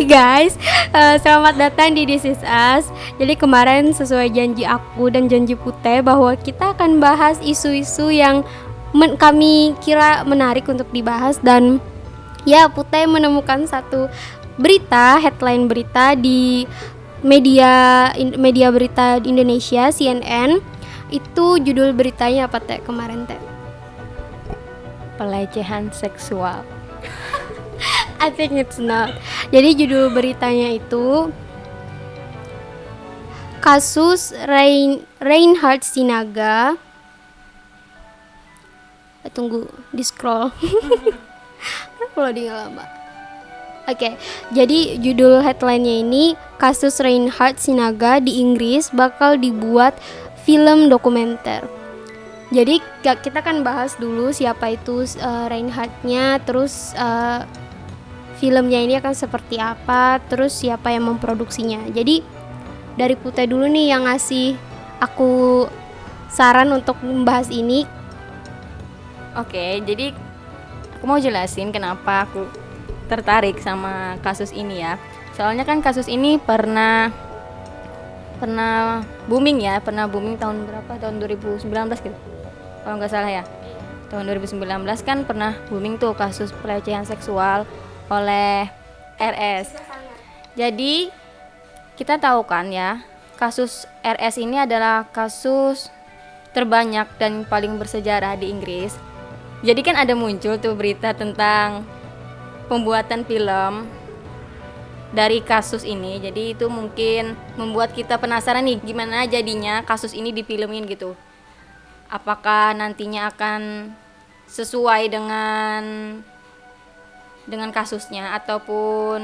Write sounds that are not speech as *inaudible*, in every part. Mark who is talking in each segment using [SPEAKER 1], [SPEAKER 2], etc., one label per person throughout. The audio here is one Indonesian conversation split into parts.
[SPEAKER 1] Hai guys, uh, selamat datang di This Is Us. Jadi kemarin sesuai janji aku dan janji Putih bahwa kita akan bahas isu-isu yang men kami kira menarik untuk dibahas dan ya Putih menemukan satu berita headline berita di media media berita di Indonesia CNN itu judul beritanya apa teh kemarin teh?
[SPEAKER 2] Pelecehan seksual *laughs*
[SPEAKER 1] I think it's not. Jadi judul beritanya itu kasus Rain Reinhard Sinaga. Eh, tunggu di scroll. *laughs* Kalau di lama. Oke, jadi judul headline-nya ini kasus Reinhard Sinaga di Inggris bakal dibuat film dokumenter. Jadi kita kan bahas dulu siapa itu uh, Reinhardnya, terus uh, filmnya ini akan seperti apa, terus siapa yang memproduksinya. Jadi dari Putih dulu nih yang ngasih aku saran untuk membahas ini.
[SPEAKER 2] Oke, jadi aku mau jelasin kenapa aku tertarik sama kasus ini ya. Soalnya kan kasus ini pernah pernah booming ya, pernah booming tahun berapa? Tahun 2019 gitu. Kalau nggak salah ya. Tahun 2019 kan pernah booming tuh kasus pelecehan seksual oleh RS. Jadi kita tahu kan ya, kasus RS ini adalah kasus terbanyak dan paling bersejarah di Inggris. Jadi kan ada muncul tuh berita tentang pembuatan film dari kasus ini. Jadi itu mungkin membuat kita penasaran nih gimana jadinya kasus ini difilmin gitu. Apakah nantinya akan sesuai dengan dengan kasusnya ataupun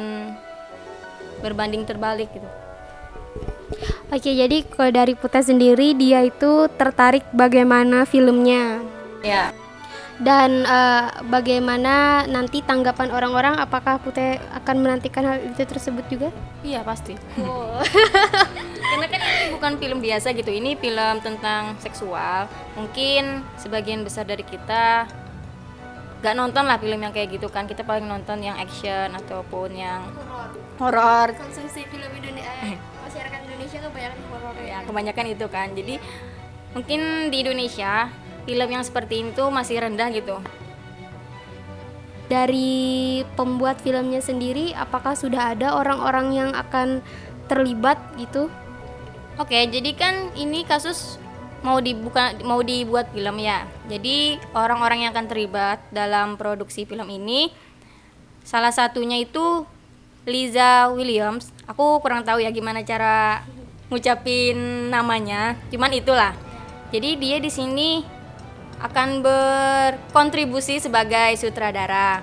[SPEAKER 2] berbanding terbalik gitu.
[SPEAKER 1] Oke, jadi kalau dari Putih sendiri dia itu tertarik bagaimana filmnya.
[SPEAKER 2] Ya.
[SPEAKER 1] Dan uh, bagaimana nanti tanggapan orang-orang apakah Putih akan menantikan hal itu tersebut juga?
[SPEAKER 2] Iya, pasti. Oh. *laughs* Karena kan ini bukan film biasa gitu. Ini film tentang seksual. Mungkin sebagian besar dari kita gak nonton lah film yang kayak gitu kan. Kita paling nonton yang action ataupun yang horor
[SPEAKER 1] konsumsi film Indonesia eh, *clears throat* masyarakat Indonesia kebanyakan horor
[SPEAKER 2] ya. Kebanyakan itu kan. Jadi mungkin di Indonesia film yang seperti itu masih rendah gitu.
[SPEAKER 1] Dari pembuat filmnya sendiri apakah sudah ada orang-orang yang akan terlibat gitu?
[SPEAKER 2] Oke jadi kan ini kasus mau dibuka mau dibuat film ya. Jadi orang-orang yang akan terlibat dalam produksi film ini salah satunya itu Liza Williams. Aku kurang tahu ya gimana cara ngucapin namanya, cuman itulah. Jadi dia di sini akan berkontribusi sebagai sutradara.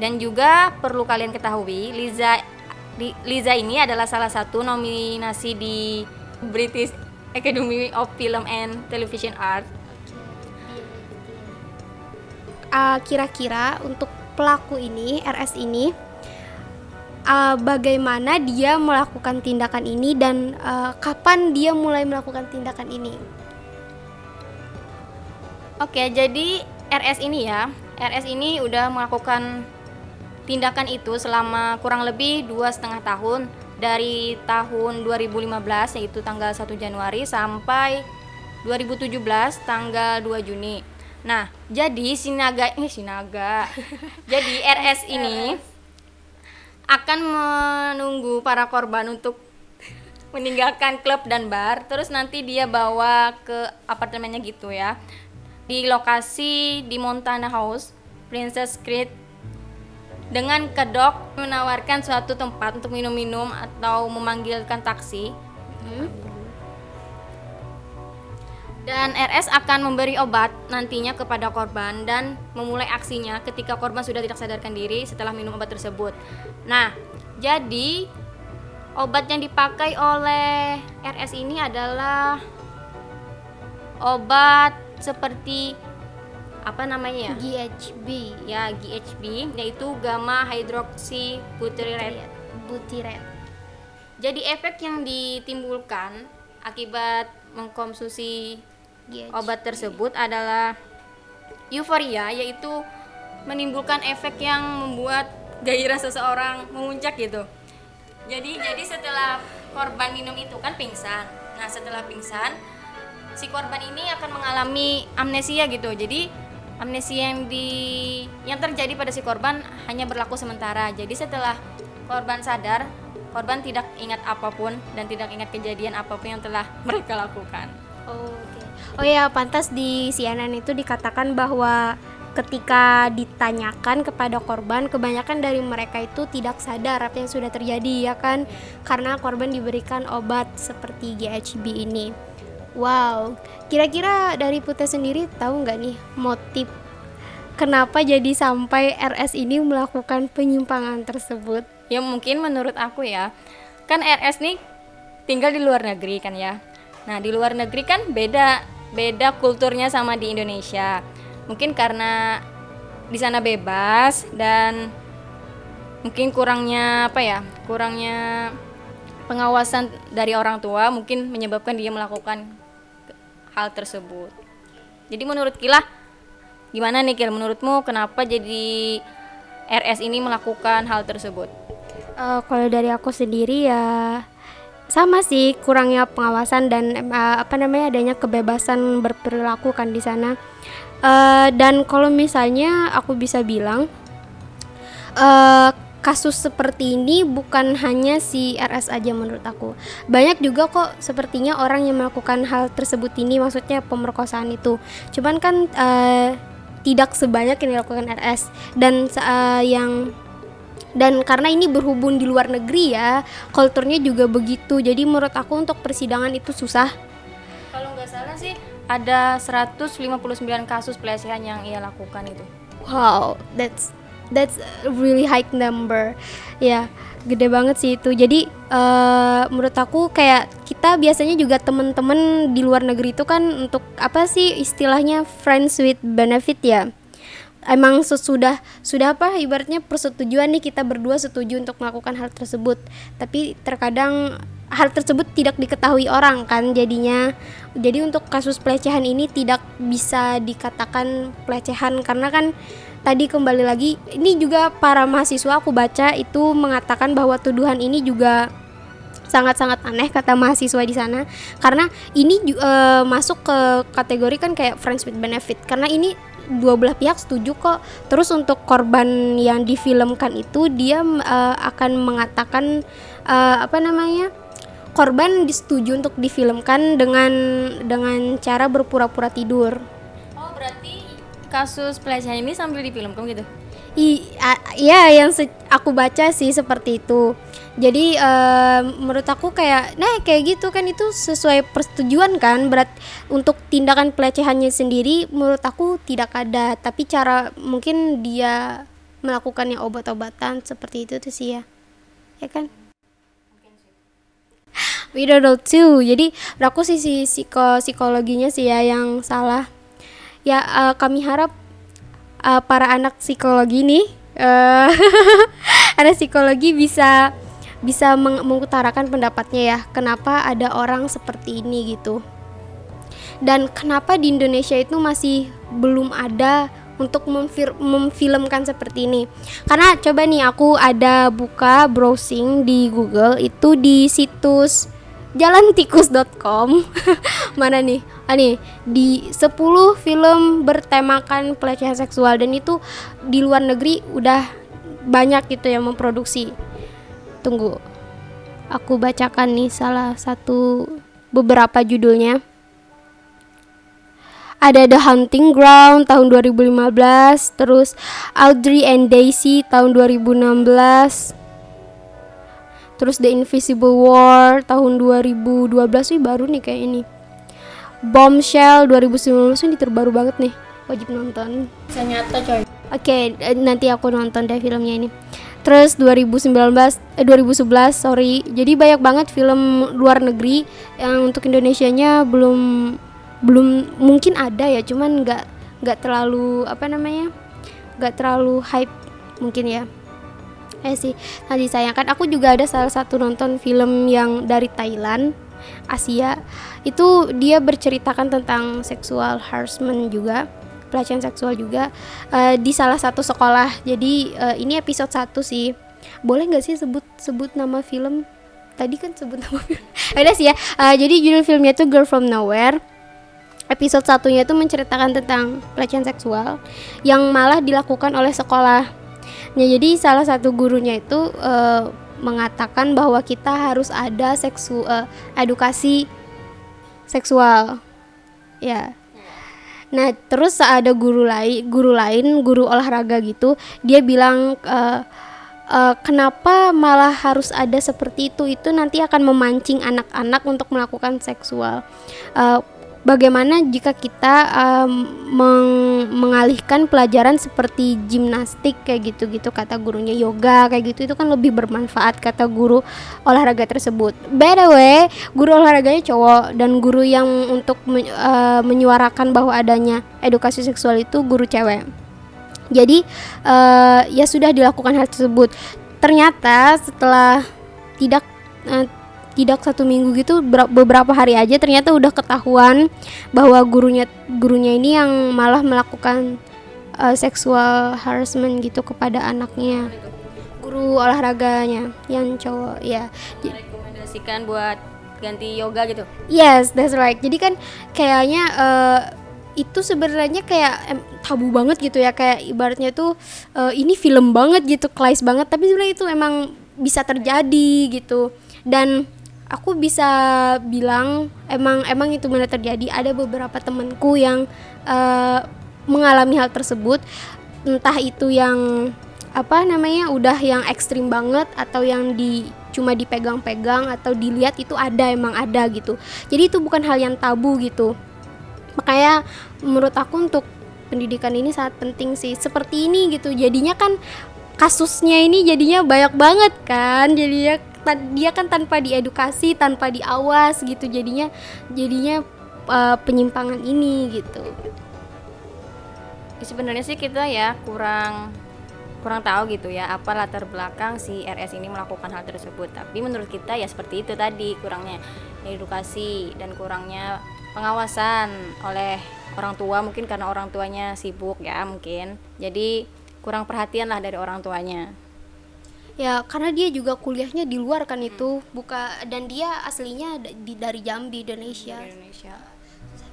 [SPEAKER 2] Dan juga perlu kalian ketahui, Liza Liza ini adalah salah satu nominasi di British Academy of Film and Television Art.
[SPEAKER 1] Uh, kira-kira untuk pelaku ini, RS ini, uh, bagaimana dia melakukan tindakan ini dan uh, kapan dia mulai melakukan tindakan ini?
[SPEAKER 2] Oke, jadi RS ini ya, RS ini udah melakukan tindakan itu selama kurang lebih dua setengah tahun dari tahun 2015 yaitu tanggal 1 Januari sampai 2017 tanggal 2 Juni. Nah, jadi Sinaga *laughs* ini eh, Sinaga. jadi RS ini akan menunggu para korban untuk *laughs* meninggalkan klub dan bar, terus nanti dia bawa ke apartemennya gitu ya. Di lokasi di Montana House, Princess Creek dengan kedok menawarkan suatu tempat untuk minum-minum atau memanggilkan taksi. Hmm. Dan RS akan memberi obat nantinya kepada korban dan memulai aksinya ketika korban sudah tidak sadarkan diri setelah minum obat tersebut. Nah, jadi obat yang dipakai oleh RS ini adalah obat seperti apa namanya ya?
[SPEAKER 1] GHB.
[SPEAKER 2] Ya, GHB yaitu gamma hydroxy butyrate.
[SPEAKER 1] Butyrate.
[SPEAKER 2] Jadi efek yang ditimbulkan akibat mengkonsumsi GHB. obat tersebut adalah euforia yaitu menimbulkan efek yang membuat gairah seseorang memuncak gitu. jadi jadi setelah korban minum itu kan pingsan nah setelah pingsan si korban ini akan mengalami amnesia gitu jadi amnesia yang di yang terjadi pada si korban hanya berlaku sementara jadi setelah korban sadar korban tidak ingat apa pun dan tidak ingat kejadian apa pun yang telah mereka lakukan
[SPEAKER 1] Oke. Oh ya, pantas di CNN itu dikatakan bahwa ketika ditanyakan kepada korban, kebanyakan dari mereka itu tidak sadar apa yang sudah terjadi ya kan, karena korban diberikan obat seperti GHB ini. Wow, kira-kira dari Putih sendiri tahu nggak nih motif kenapa jadi sampai RS ini melakukan penyimpangan tersebut?
[SPEAKER 2] ya mungkin menurut aku ya. Kan RS nih tinggal di luar negeri kan ya. Nah di luar negeri kan beda beda kulturnya sama di Indonesia. Mungkin karena di sana bebas dan mungkin kurangnya apa ya kurangnya pengawasan dari orang tua mungkin menyebabkan dia melakukan hal tersebut. Jadi menurut Kila gimana nih Kil menurutmu kenapa jadi RS ini melakukan hal tersebut?
[SPEAKER 1] Eh, kalau dari aku sendiri ya sama sih kurangnya pengawasan dan eh, apa namanya adanya kebebasan berperilaku kan di sana. Eh, dan kalau misalnya aku bisa bilang eh, kasus seperti ini bukan hanya si RS aja menurut aku. Banyak juga kok sepertinya orang yang melakukan hal tersebut ini maksudnya pemerkosaan itu. Cuman kan eh, tidak sebanyak yang dilakukan RS dan eh, yang dan karena ini berhubung di luar negeri ya kulturnya juga begitu jadi menurut aku untuk persidangan itu susah
[SPEAKER 2] Kalau nggak salah sih ada 159 kasus pelecehan yang ia lakukan itu.
[SPEAKER 1] wow that's that's a really high number. Ya gede banget sih itu. Jadi eh, menurut aku kayak kita biasanya juga temen-temen di luar negeri itu kan untuk apa sih istilahnya friends with benefit ya. Emang sesudah sudah apa ibaratnya persetujuan nih kita berdua setuju untuk melakukan hal tersebut. Tapi terkadang hal tersebut tidak diketahui orang kan jadinya. Jadi untuk kasus pelecehan ini tidak bisa dikatakan pelecehan karena kan tadi kembali lagi ini juga para mahasiswa aku baca itu mengatakan bahwa tuduhan ini juga sangat-sangat aneh kata mahasiswa di sana. Karena ini eh, masuk ke kategori kan kayak friends with benefit. Karena ini dua belah pihak setuju kok. Terus untuk korban yang difilmkan itu dia eh, akan mengatakan eh, apa namanya korban disetujui untuk difilmkan dengan dengan cara berpura-pura tidur.
[SPEAKER 2] Oh berarti kasus pelecehan ini sambil difilmkan gitu?
[SPEAKER 1] I, a- ya yang aku baca sih seperti itu. Jadi eh, menurut aku kayak nah kayak gitu kan itu sesuai persetujuan kan. Berat untuk tindakan pelecehannya sendiri menurut aku tidak ada, tapi cara mungkin dia melakukannya obat-obatan seperti itu tuh sih ya. Ya kan? We don't know too. Jadi aku sih si psiko psikologinya sih ya yang salah. Ya eh, kami harap uh, para anak psikologi nih eh *laughs* anak psikologi bisa bisa meng- mengutarakan pendapatnya ya kenapa ada orang seperti ini gitu. Dan kenapa di Indonesia itu masih belum ada untuk memfir- memfilmkan seperti ini. Karena coba nih aku ada buka browsing di Google itu di situs jalantikus.com *laughs* mana nih? Ah nih. Di 10 film bertemakan pelecehan seksual. Dan itu di luar negeri udah banyak gitu yang memproduksi. Tunggu. Aku bacakan nih salah satu beberapa judulnya. Ada The Hunting Ground tahun 2015 terus Audrey and Daisy tahun 2016 terus The Invisible War tahun 2012 sih baru nih kayak ini Bombshell 2019 ini terbaru banget nih wajib nonton
[SPEAKER 2] Bisa nyata coy.
[SPEAKER 1] Oke, eh, nanti aku nonton deh filmnya ini. Terus 2019 eh 2011 sorry. Jadi banyak banget film luar negeri yang untuk Indonesianya belum belum mungkin ada ya, cuman nggak nggak terlalu apa namanya? nggak terlalu hype mungkin ya. Eh sih, nanti sayangkan aku juga ada salah satu nonton film yang dari Thailand, Asia. Itu dia berceritakan tentang sexual harassment juga pelecehan seksual juga eh, di salah satu sekolah. Jadi eh, ini episode 1 sih. boleh nggak sih sebut sebut nama film tadi kan sebut nama *laughs* film ada sih ya uh, jadi judul filmnya itu Girl from Nowhere episode satunya itu menceritakan tentang pelecehan seksual yang malah dilakukan oleh sekolah nah jadi salah satu gurunya itu uh, mengatakan bahwa kita harus ada seksu uh, edukasi seksual. Ya. Nah terus ada guru lain guru lain guru olahraga gitu dia bilang uh, uh, kenapa malah harus ada seperti itu? Itu nanti akan memancing anak-anak untuk melakukan seksual. Uh, bagaimana jika kita um, meng mengalihkan pelajaran seperti gimnastik kayak gitu-gitu kata gurunya yoga kayak gitu itu kan lebih bermanfaat kata guru olahraga tersebut. By the way, guru olahraganya cowok dan guru yang untuk me, uh, menyuarakan bahwa adanya edukasi seksual itu guru cewek. Jadi uh, ya sudah dilakukan hal tersebut. Ternyata setelah tidak uh, tidak satu minggu gitu beberapa hari aja ternyata udah ketahuan bahwa gurunya gurunya ini yang malah melakukan uh, seksual harassment gitu kepada anaknya. Guru olahraganya yang cowok ya.
[SPEAKER 2] Rekomendasikan buat ganti yoga gitu?
[SPEAKER 1] Yes that's right. Jadi kan kayaknya uh, itu sebenarnya kayak em, tabu banget gitu ya. Kayak ibaratnya tuh uh, ini film banget gitu klise banget. Tapi sebenarnya itu emang bisa terjadi gitu. Dan aku bisa bilang emang emang itu benar terjadi. Ada beberapa temanku yang uh, mengalami hal tersebut. Entah itu yang apa namanya udah yang ekstrim banget atau yang di cuma dipegang-pegang atau dilihat itu ada emang ada gitu. Jadi itu bukan hal yang tabu gitu. Makanya menurut aku untuk pendidikan ini sangat penting sih. Seperti ini gitu. Jadinya kan kasusnya ini jadinya banyak banget kan. Jadinya dia kan tanpa diedukasi tanpa diawas gitu jadinya jadinya uh, penyimpangan ini gitu.
[SPEAKER 2] Ya, sebenarnya sih kita ya kurang kurang tahu gitu ya apa latar belakang si RS ini melakukan hal tersebut. Tapi menurut kita ya seperti itu tadi kurangnya edukasi dan kurangnya pengawasan oleh orang tua mungkin karena orang tuanya sibuk ya mungkin. Jadi kurang perhatian lah dari orang tuanya
[SPEAKER 1] ya karena dia juga kuliahnya di luar kan itu buka dan dia aslinya di dari Jambi Indonesia. Indonesia.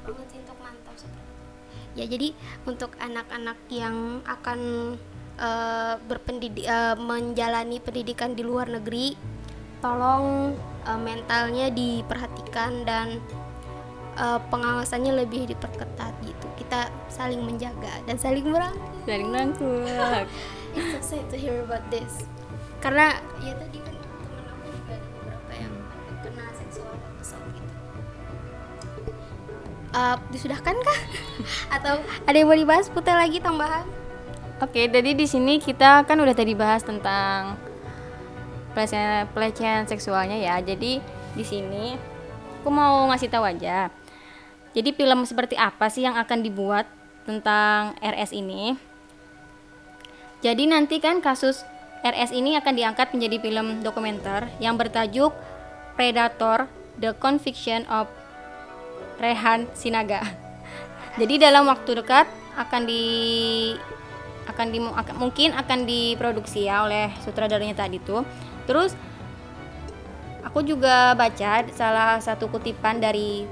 [SPEAKER 1] banget sih untuk mantap Ya jadi untuk anak-anak yang akan uh, berpendidik uh, menjalani pendidikan di luar negeri, tolong uh, mentalnya diperhatikan dan uh, pengawasannya lebih diperketat gitu. Kita saling menjaga dan saling merangkul.
[SPEAKER 2] Saling merangkul. *laughs*
[SPEAKER 1] It's so sad to hear about this karena ya tadi kan temen aku juga ada beberapa yang kena seksual assault gitu. Uh, disudahkan kah? *laughs* Atau ada yang mau dibahas? Putih lagi tambahan.
[SPEAKER 2] Oke jadi di sini kita kan udah tadi bahas tentang pelecehan pelecehan seksualnya ya. Jadi di sini aku mau ngasih tahu aja. Jadi film seperti apa sih yang akan dibuat tentang RS ini? Jadi nanti kan kasus RS ini akan diangkat menjadi film dokumenter yang bertajuk Predator: The Conviction of Rehan Sinaga. *laughs* Jadi dalam waktu dekat akan di akan di akan, mungkin akan diproduksi ya oleh sutradaranya tadi tuh. Terus aku juga baca salah satu kutipan dari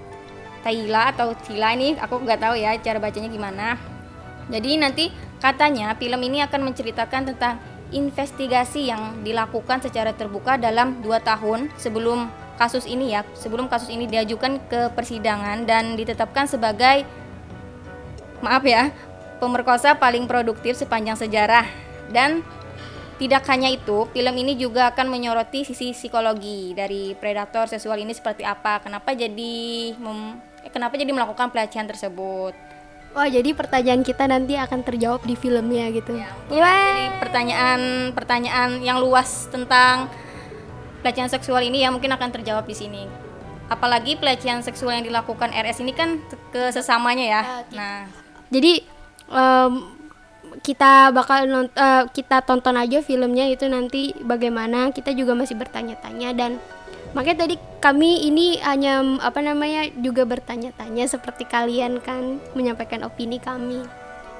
[SPEAKER 2] Taila atau Sila ini aku nggak tahu ya cara bacanya gimana. Jadi nanti katanya film ini akan menceritakan tentang investigasi yang dilakukan secara terbuka dalam dua tahun sebelum kasus ini ya sebelum kasus ini diajukan ke persidangan dan ditetapkan sebagai maaf ya pemerkosa paling produktif sepanjang sejarah dan tidak hanya itu, film ini juga akan menyoroti sisi psikologi dari predator seksual ini seperti apa, kenapa jadi mem, kenapa jadi melakukan pelecehan tersebut.
[SPEAKER 1] Wah, jadi pertanyaan kita nanti akan terjawab di filmnya gitu. Ya,
[SPEAKER 2] Jadi pertanyaan-pertanyaan yang luas tentang pelecehan seksual ini yang mungkin akan terjawab di sini. Apalagi pelecehan seksual yang dilakukan RS ini kan ke sesamanya ya. Uh, nah,
[SPEAKER 1] jadi um, kita bakal nont uh, kita tonton aja filmnya itu nanti bagaimana. Kita juga masih bertanya-tanya dan makanya tadi kami ini hanya apa namanya juga bertanya-tanya seperti kalian kan menyampaikan opini kami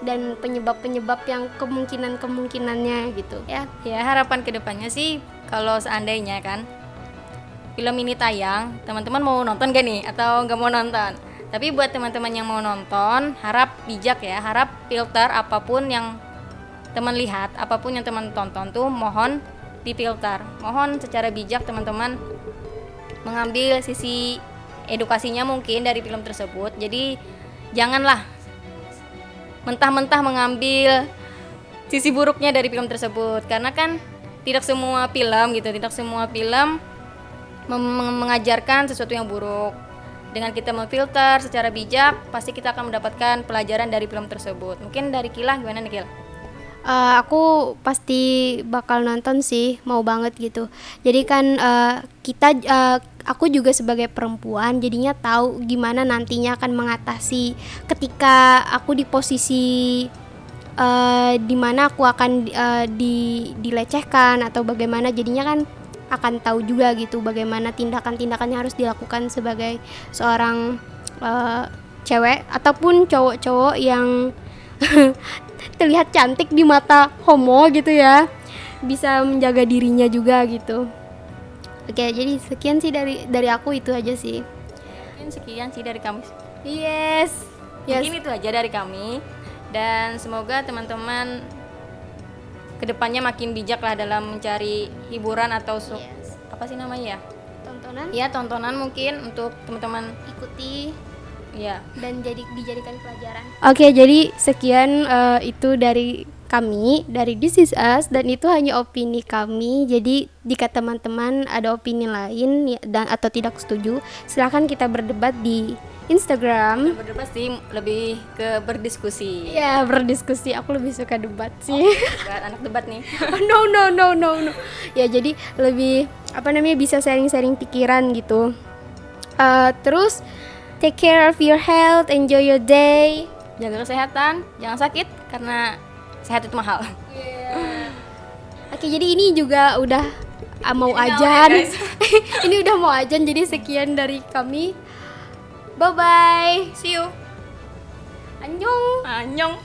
[SPEAKER 1] dan penyebab-penyebab yang kemungkinan-kemungkinannya gitu ya.
[SPEAKER 2] Ya harapan ke depannya sih kalau seandainya kan film ini tayang, teman-teman mau nonton gak nih atau nggak mau nonton? Tapi buat teman-teman yang mau nonton, harap bijak ya, harap filter apa pun yang teman lihat, apa pun yang teman tonton tuh mohon difilter. Mohon secara bijak teman-teman mengambil sisi edukasinya mungkin dari film tersebut. Jadi janganlah mentah-mentah mengambil sisi buruknya dari film tersebut karena kan tidak semua film gitu, tidak semua film mengajarkan sesuatu yang buruk. Dengan kita memfilter secara bijak, pasti kita akan mendapatkan pelajaran dari film tersebut. Mungkin dari Kila gimana nih Kil?
[SPEAKER 1] Eh, aku pasti bakal nonton sih, mau banget gitu. Jadi kan eh, kita, eh, aku juga sebagai perempuan, jadinya tahu gimana nantinya akan mengatasi ketika aku di posisi eh di mana aku akan eh, di dilecehkan atau bagaimana. Jadinya kan akan tahu juga gitu bagaimana tindakan-tindakan yang harus dilakukan sebagai seorang eh, cewek ataupun cowok-cowok yang *laughs* terlihat cantik di mata homo gitu ya bisa menjaga dirinya juga gitu oke jadi sekian sih dari dari aku itu aja sih
[SPEAKER 2] Mungkin sekian sih dari kami.
[SPEAKER 1] yes yes
[SPEAKER 2] Mungkin itu aja dari kami dan semoga teman-teman ke depannya makin bijak lah dalam mencari hiburan atau su-
[SPEAKER 1] Yes.
[SPEAKER 2] apa sih namanya ya?
[SPEAKER 1] tontonan
[SPEAKER 2] Ya tontonan mungkin untuk teman-teman
[SPEAKER 1] ikuti
[SPEAKER 2] ya.
[SPEAKER 1] dan jadi dijadikan pelajaran. Oke, jadi sekian eh, itu dari kami dari This Is Us dan itu hanya opini kami. Jadi jika teman-teman ada opini lain ya, dan atau tidak setuju, silahkan kita berdebat di Instagram.
[SPEAKER 2] Berdebat sih lebih ke berdiskusi.
[SPEAKER 1] Ya berdiskusi. Aku lebih suka debat sih.
[SPEAKER 2] Buat anak debat nih. *laughs*
[SPEAKER 1] no no no no no. Ya jadi lebih apa namanya bisa sharing-sharing pikiran gitu. Eh, terus take care of your health, enjoy your day.
[SPEAKER 2] Jaga kesehatan, jangan sakit karena sehat itu mahal.
[SPEAKER 1] Oke, jadi ini juga udah ah, mau ajan. *laughs* ini udah mau ajan, jadi sekian dari kami. Bye bye.
[SPEAKER 2] See you.
[SPEAKER 1] Annyeong.
[SPEAKER 2] Annyeong.